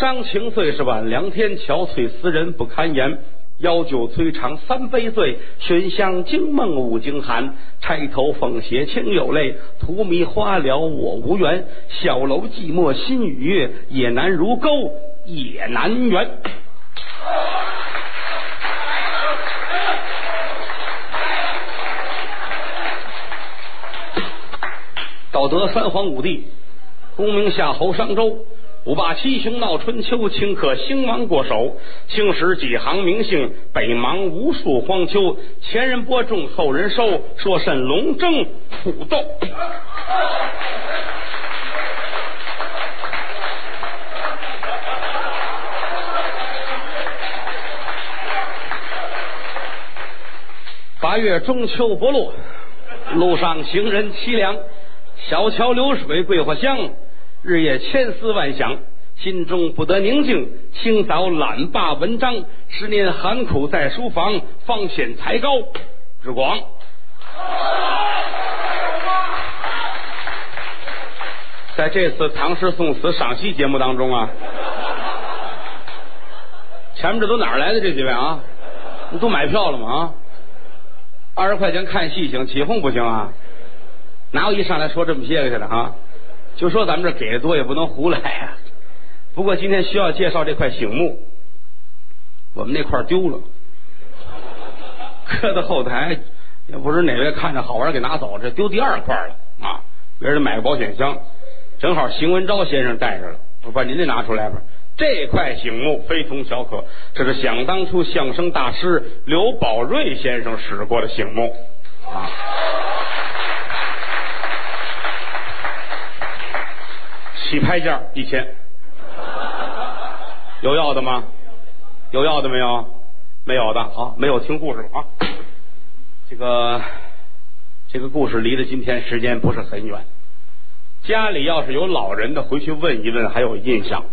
伤情最是晚凉天，憔悴思人不堪言。邀酒摧肠三杯醉，寻香惊梦五更寒。钗头凤斜清有泪，荼蘼花了我无缘。小楼寂寞心与月，也难如钩也难圆。道德三皇五帝，功名夏侯商周。五霸七雄闹春秋，顷刻兴亡过手。青史几行名姓，北邙无数荒丘。前人播种，后人收，说甚龙争虎斗？八月中秋不落，路上行人凄凉。小桥流水桂花香。日夜千思万想，心中不得宁静。清早懒罢文章，十年寒苦在书房，方显才高志广。在这次唐诗宋词赏析节目当中啊，前面这都哪儿来的这几位啊？你都买票了吗？啊，二十块钱看戏行，起哄不行啊！哪有一上来说这么些个去的啊？就说咱们这给的多也不能胡来呀。不过今天需要介绍这块醒木，我们那块丢了，搁在后台，也不知哪位看着好玩给拿走，这丢第二块了啊！别人买个保险箱，正好邢文昭先生带着了，我把您这拿出来吧。这块醒木非同小可，这是想当初相声大师刘宝瑞先生使过的醒木啊。起拍价一千，有要的吗？有要的没有？没有的，好，没有听故事了啊。这个这个故事离着今天时间不是很远。家里要是有老人的，回去问一问，还有印象。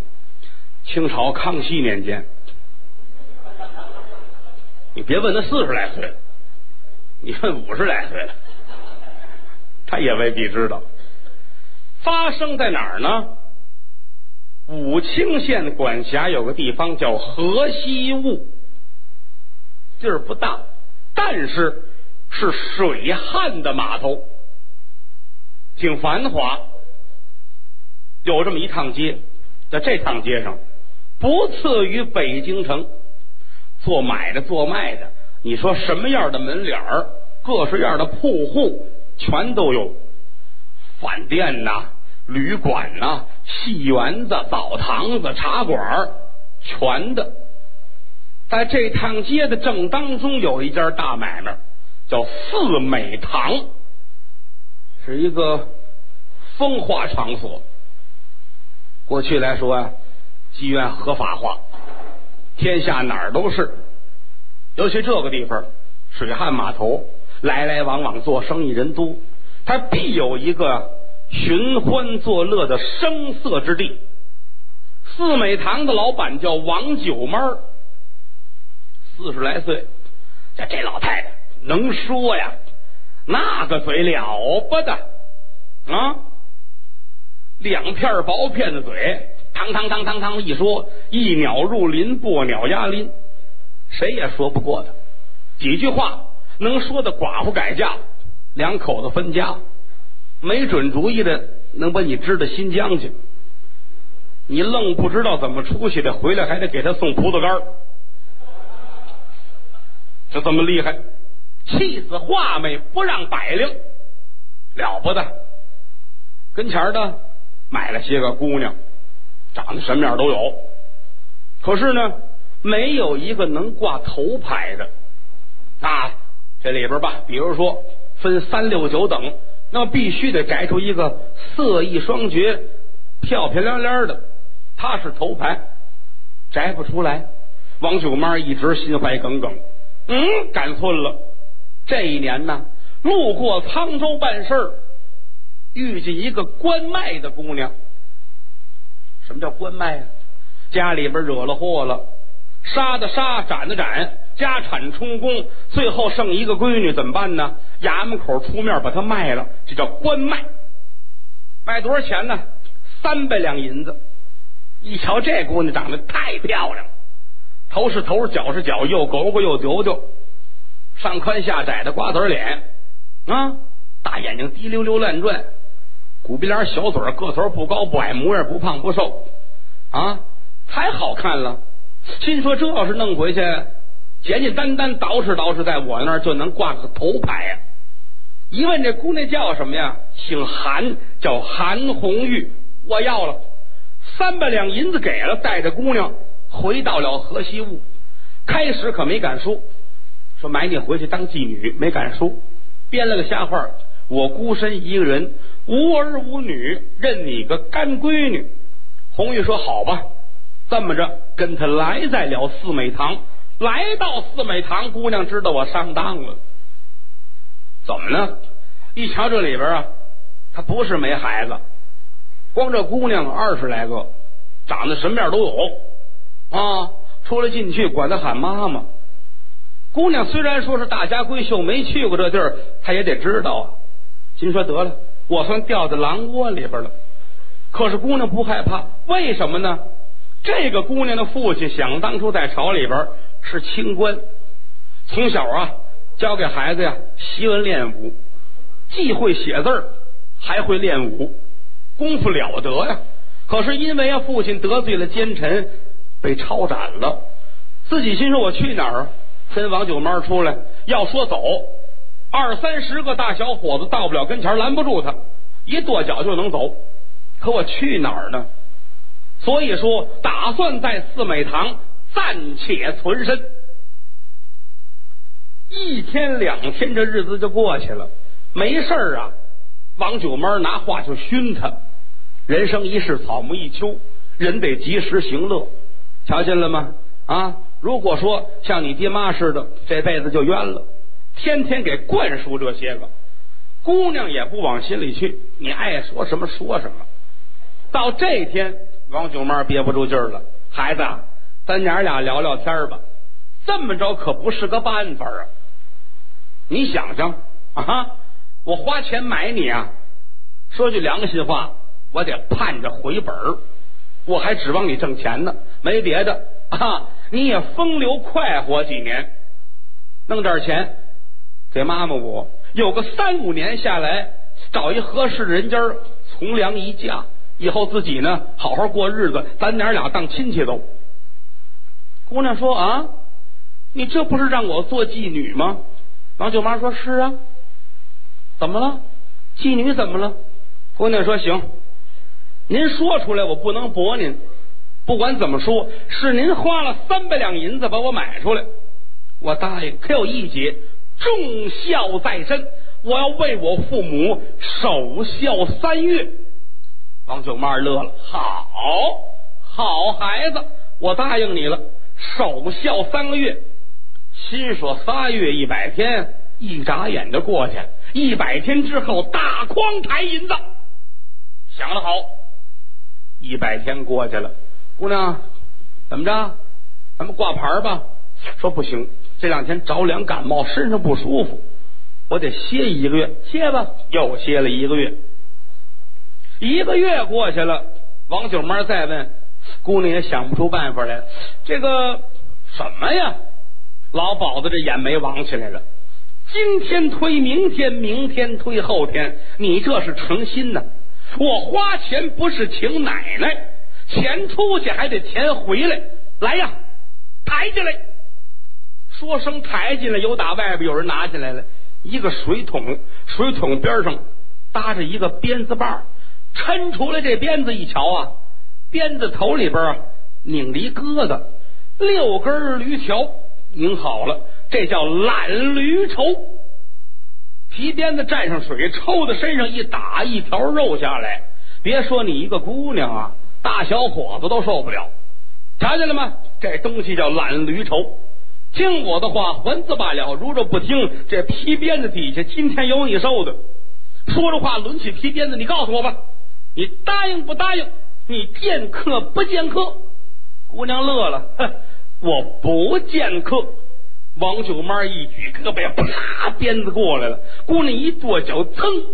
清朝康熙年间，你别问他四十来岁，你问五十来岁了，他也未必知道。发生在哪儿呢？武清县管辖有个地方叫河西务，地儿不大，但是是水旱的码头，挺繁华。有这么一趟街，在这趟街上不次于北京城，做买的、做卖的，你说什么样的门脸、各式样的铺户全都有，饭店呐。旅馆呐，戏园子、澡堂子、茶馆全的。在这趟街的正当中，有一家大买卖，叫四美堂，是一个风化场所。过去来说啊，妓院合法化，天下哪儿都是。尤其这个地方，水旱码头，来来往往做生意人多，他必有一个。寻欢作乐的声色之地，四美堂的老板叫王九妹四十来岁，这这老太太能说呀，那个嘴了不得。啊，两片薄片的嘴，汤汤汤汤汤一说，一鸟入林，破鸟压林，谁也说不过他。几句话能说的寡妇改嫁，两口子分家。没准主意的能把你支到新疆去，你愣不知道怎么出去的，回来还得给他送葡萄干就这么厉害，气死画眉不让百灵，了不得。跟前的买了些个姑娘，长得什么样都有，可是呢，没有一个能挂头牌的。啊，这里边吧，比如说分三六九等。那必须得摘出一个色艺双绝、漂漂亮亮的，他是头牌，摘不出来。王九妈一直心怀耿耿，嗯，赶寸了。这一年呢，路过沧州办事儿，遇见一个关卖的姑娘。什么叫关卖啊？家里边惹了祸了，杀的杀，斩的斩。家产充公，最后剩一个闺女，怎么办呢？衙门口出面把她卖了，这叫官卖。卖多少钱呢？三百两银子，一瞧这姑娘长得太漂亮，头是头，脚是脚，又狗狗又丢丢，上宽下窄的瓜子脸啊，大眼睛滴溜溜乱转，鼓鼻梁小嘴个头不高不矮，模样不胖不瘦啊，太好看了。心说这要是弄回去，简简单单捯饬捯饬，在我那儿就能挂个头牌呀。一问这姑娘叫什么呀？姓韩，叫韩红玉。我要了三百两银子，给了，带着姑娘回到了河西坞。开始可没敢说，说买你回去当妓女，没敢说。编了个瞎话，我孤身一个人，无儿无女，认你个干闺女。红玉说好吧，这么着跟他来在了四美堂。来到四美堂，姑娘知道我上当了。怎么呢？一瞧这里边啊，他不是没孩子，光这姑娘二十来个，长得什么样都有啊，出来进去管他喊妈妈。姑娘虽然说是大家闺秀，没去过这地儿，她也得知道啊。心说得了，我算掉在狼窝里边了。可是姑娘不害怕，为什么呢？这个姑娘的父亲想当初在朝里边是清官，从小啊。教给孩子呀，习文练武，既会写字儿，还会练武，功夫了得呀。可是因为啊，父亲得罪了奸臣，被抄斩了。自己心说：“我去哪儿？”跟王九妈出来，要说走，二三十个大小伙子到不了跟前，拦不住他，一跺脚就能走。可我去哪儿呢？所以说，打算在四美堂暂且存身。一天两天，这日子就过去了。没事儿啊，王九妈拿话就熏他：人生一世，草木一秋，人得及时行乐。瞧见了吗？啊，如果说像你爹妈似的，这辈子就冤了。天天给灌输这些个，姑娘也不往心里去。你爱说什么说什么。到这天，王九妈憋不住劲儿了：“孩子，咱娘俩聊聊天吧。这么着可不是个办法啊。”你想想啊，我花钱买你啊，说句良心话，我得盼着回本儿，我还指望你挣钱呢，没别的啊，你也风流快活几年，弄点钱给妈妈我，有个三五年下来，找一合适人家从良一嫁，以后自己呢好好过日子，咱娘俩当亲戚都。姑娘说啊，你这不是让我做妓女吗？王舅妈说：“是啊，怎么了？妓女怎么了？”姑娘说：“行，您说出来，我不能驳您。不管怎么说，是您花了三百两银子把我买出来，我答应。可有一节，重孝在身，我要为我父母守孝三月。”王舅妈乐了：“好好孩子，我答应你了，守孝三个月。”心说仨月一百天，一眨眼就过去。一百天之后，大筐抬银子。想得好，一百天过去了，姑娘怎么着？咱们挂牌吧。说不行，这两天着凉感冒，身上不舒服，我得歇一个月。歇吧，又歇了一个月。一个月过去了，王九妈再问，姑娘也想不出办法来。这个什么呀？老鸨子这眼眉往起来了，今天推明天，明天推后天，你这是诚心呢！我花钱不是请奶奶，钱出去还得钱回来。来呀，抬进来！说声抬进来，有打外边有人拿进来了，一个水桶，水桶边上搭着一个鞭子棒抻出来这鞭子一瞧啊，鞭子头里边啊拧了一疙瘩，六根驴条。拧好了，这叫懒驴愁。皮鞭子蘸上水，抽在身上一打，一条肉下来。别说你一个姑娘啊，大小伙子都受不了。瞧见了吗？这东西叫懒驴愁。听我的话，还子罢了。如若不听，这皮鞭子底下今天有你受的。说着话，抡起皮鞭子，你告诉我吧，你答应不答应？你见客不见客？姑娘乐了，哼。我不见客，王九妈一举胳膊，啪，鞭子过来了。姑娘一跺脚，噌”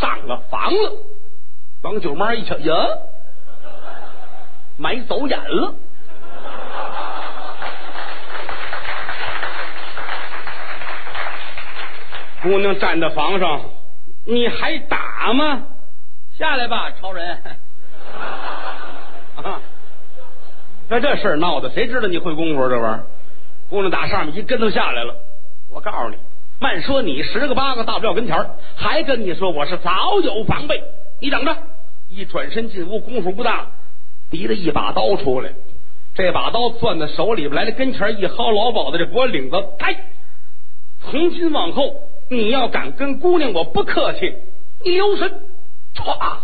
上了房了。王九妈一瞧，呀，买走眼了。姑娘站在房上，你还打吗？下来吧，超人！啊，那这事儿闹的，谁知道你会功夫这玩意儿？姑娘打上面一跟头下来了。我告诉你，慢说你十个八个到不了跟前儿，还跟你说我是早有防备。你等着，一转身进屋，功夫不大，提了一把刀出来，这把刀攥在手里边来了，跟前一薅老鸨子这脖领子，开！从今往后，你要敢跟姑娘我不客气，你留神！歘，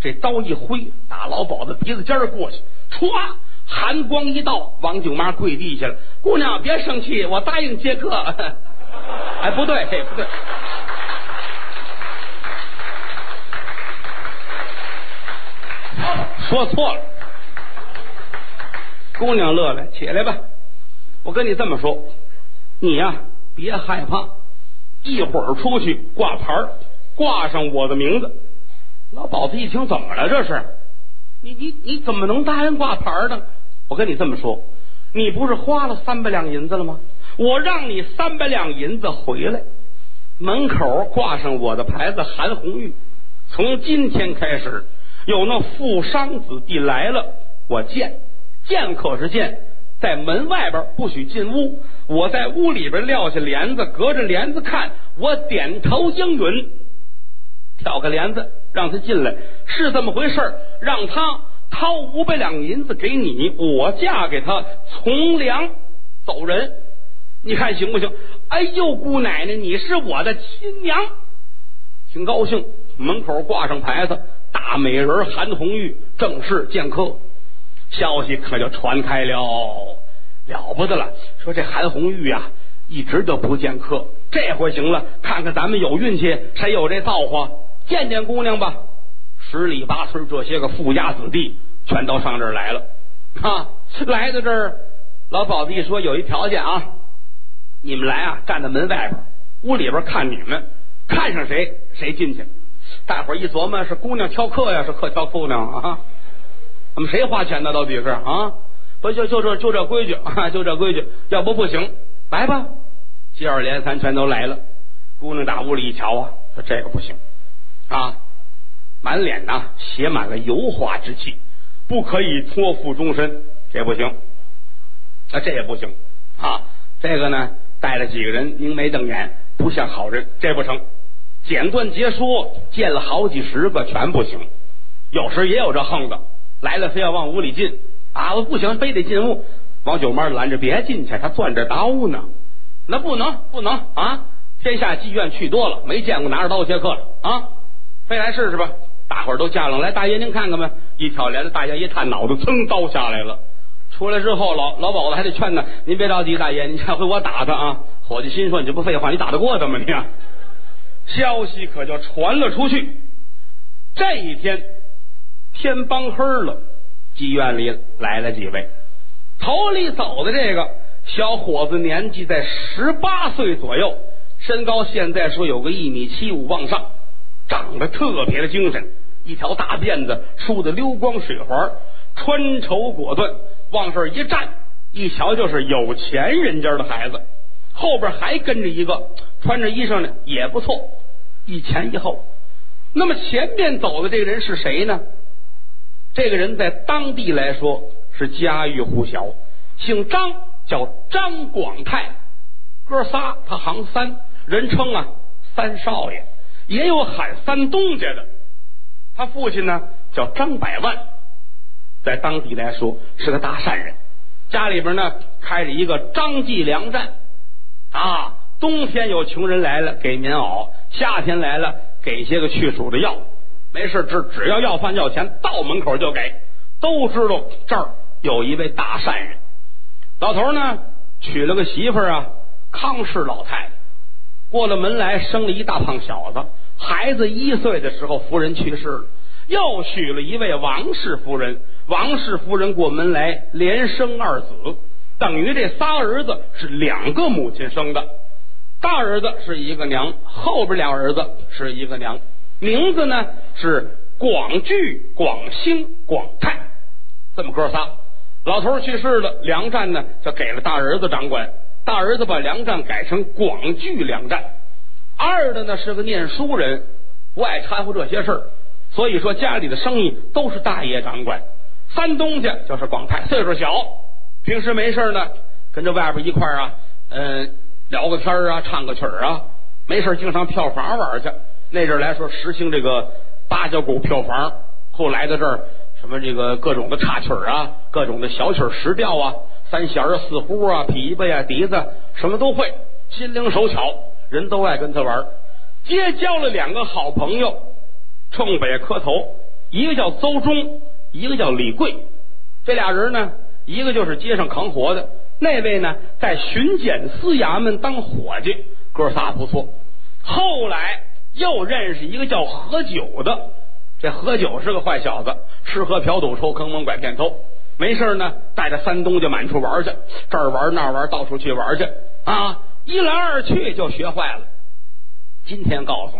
这刀一挥，打老鸨子鼻子尖儿过去，歘，寒光一道，王舅妈跪地下了。姑娘别生气，我答应接客。哎，不对，不对。说错了，姑娘乐了，起来吧。我跟你这么说，你呀别害怕，一会儿出去挂牌挂上我的名字。老鸨子一听，怎么了？这是你你你怎么能答应挂牌呢？我跟你这么说，你不是花了三百两银子了吗？我让你三百两银子回来，门口挂上我的牌子，韩红玉。从今天开始。有那富商子弟来了，我见见可是见，在门外边不许进屋。我在屋里边撂下帘子，隔着帘子看。我点头应允，挑个帘子让他进来，是这么回事让他掏五百两银子给你，我嫁给他从良走人，你看行不行？哎呦，姑奶奶，你是我的亲娘，挺高兴。门口挂上牌子。大美人韩红玉正式见客，消息可就传开了，了不得了！说这韩红玉啊，一直都不见客，这回行了，看看咱们有运气，谁有这造化，见见姑娘吧。十里八村这些个富家子弟全都上这儿来了，啊，来到这儿，老鸨子一说有一条件啊，你们来啊，站在门外边，屋里边看你们，看上谁谁进去。大伙儿一琢磨，是姑娘挑客呀，是客挑姑娘啊？我们谁花钱呢？到底是啊？不就就这就这规矩啊？就这规矩，要不不行。来吧，接二连三全都来了。姑娘打屋里一瞧啊，说这个不行啊，满脸呐写满了油画之气，不可以托付终身，这不行。啊，这也不行啊，这个呢带了几个人凝眉瞪眼，不像好人，这不成。简短截说，见了好几十个全不行，有时也有这横的来了，非要往屋里进啊！我不行，非得进屋。王九妈拦着，别进去，他攥着刀呢。那不能，不能啊！天下妓院去多了，没见过拿着刀接客的啊！非来试试吧！大伙儿都架上来，大爷您看看吧。一挑帘子，大爷一探脑袋，噌，刀下来了。出来之后，老老鸨子还得劝他：“您别着急，大爷，你下回我打他啊！”伙计心说：“你这不废话，你打得过他吗？你？”消息可就传了出去。这一天天帮黑了，妓院里来了几位。头里走的这个小伙子年纪在十八岁左右，身高现在说有个一米七五往上，长得特别的精神，一条大辫子梳的溜光水滑，穿绸果断，往这儿一站，一瞧就是有钱人家的孩子。后边还跟着一个穿着衣裳呢，也不错。一前一后，那么前面走的这个人是谁呢？这个人在当地来说是家喻户晓，姓张，叫张广泰。哥仨他行三，人称啊三少爷，也有喊三东家的。他父亲呢叫张百万，在当地来说是个大善人，家里边呢开着一个张记粮站啊。冬天有穷人来了，给棉袄；夏天来了，给些个去暑的药。没事，只只要要饭要钱，到门口就给。都知道这儿有一位大善人。老头呢，娶了个媳妇儿啊，康氏老太太。过了门来，生了一大胖小子。孩子一岁的时候，夫人去世了，又娶了一位王氏夫人。王氏夫人过门来，连生二子，等于这仨儿子是两个母亲生的。大儿子是一个娘，后边俩儿子是一个娘，名字呢是广聚、广兴、广泰，这么哥仨。老头去世了，粮站呢就给了大儿子掌管。大儿子把粮站改成广聚粮站。二的呢是个念书人，不爱掺和这些事儿，所以说家里的生意都是大爷掌管。三东家就是广泰，岁数小，平时没事呢，跟着外边一块啊，嗯，聊个天啊，唱个曲儿啊，没事经常票房玩去。那阵来说实行这个八角鼓票房，后来的这儿什么这个各种的插曲啊，各种的小曲儿石调啊，三弦啊、四胡啊、琵琶呀、笛子，什么都会，心灵手巧，人都爱跟他玩。结交了两个好朋友，冲北磕头，一个叫邹忠。一个叫李贵，这俩人呢，一个就是街上扛活的，那位呢在巡检司衙门当伙计，哥仨不错。后来又认识一个叫何九的，这何九是个坏小子，吃喝嫖赌抽坑蒙拐骗偷，没事呢带着三东家满处玩去，这儿玩那儿玩，到处去玩去啊！一来二去就学坏了。今天告诉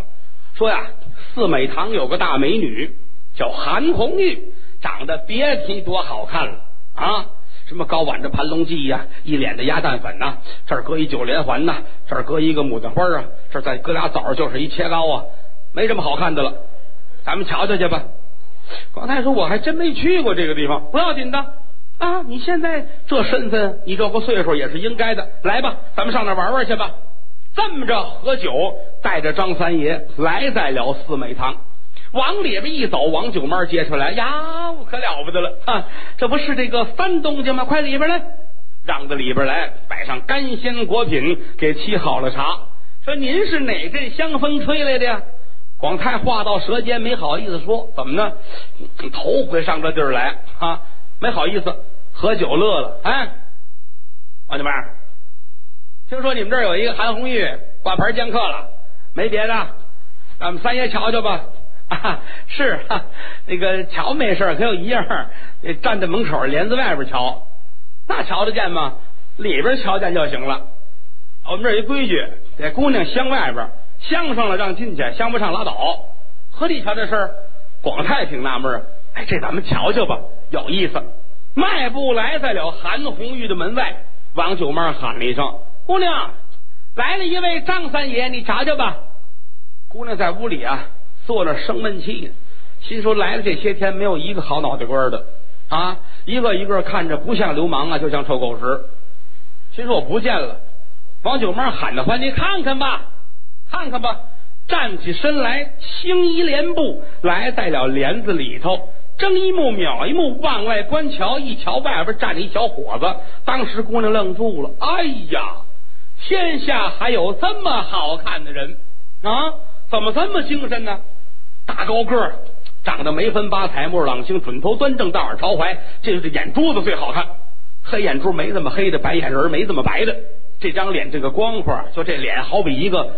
说呀，四美堂有个大美女叫韩红玉。长得别提多好看了啊！什么高挽着盘龙髻呀，一脸的鸭蛋粉呐，这儿搁一九连环呐，这儿搁一个牡丹花啊，这儿再搁俩枣，就是一切糕啊，没什么好看的了。咱们瞧瞧去吧。广太说：“我还真没去过这个地方，不要紧的啊！你现在这身份，你这个岁数也是应该的。来吧，咱们上那玩玩去吧。”这么着，喝酒带着张三爷来在了四美堂。往里边一走，王九妹接出来呀，可了不得了啊！这不是这个三东家吗？快里边来，让到里边来，摆上干鲜果品，给沏好了茶。说您是哪阵香风吹来的呀？广泰话到舌尖，没好意思说，怎么呢？头回上这地儿来啊，没好意思。喝酒乐了，哎，王九妹，听说你们这儿有一个韩红玉挂牌见客了，没别的，咱们三爷瞧瞧吧。啊，是哈，那个瞧没事可有一样，站在门口帘子外边瞧，那瞧得见吗？里边瞧见就行了。我们这有一规矩，给姑娘镶外边，镶上了让进去，镶不上拉倒。何地瞧这事儿？广泰挺纳闷，哎，这咱们瞧瞧吧，有意思。迈步来在了韩红玉的门外，王九妹喊了一声：“姑娘，来了一位张三爷，你瞧瞧吧。”姑娘在屋里啊。坐那生闷气呢，心说来了这些天没有一个好脑袋瓜的啊，一个一个看着不像流氓啊，就像臭狗屎。心说我不见了，王九妹喊着唤你看看吧，看看吧，站起身来，轻移连步来在了帘子里头，睁一目秒一目往外观瞧，一瞧外边站着一小伙子，当时姑娘愣住了，哎呀，天下还有这么好看的人啊？怎么这么精神呢？大高个儿，长得眉分八彩，目朗星，准头端正，大耳朝怀，这是眼珠子最好看，黑眼珠没这么黑的，白眼仁没这么白的，这张脸这个光滑，就这脸好比一个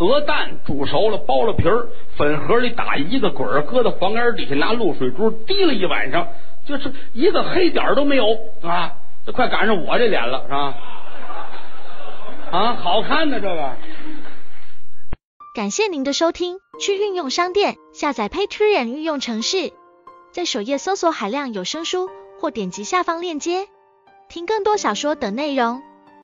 鹅蛋煮熟了剥了皮儿，粉盒里打一个滚儿，搁到房檐底下拿露水珠滴了一晚上，就是一个黑点都没有啊！这快赶上我这脸了，是吧？啊，好看的这个。感谢您的收听，去运用商店下载 Patreon 运用城市，在首页搜索海量有声书，或点击下方链接听更多小说等内容。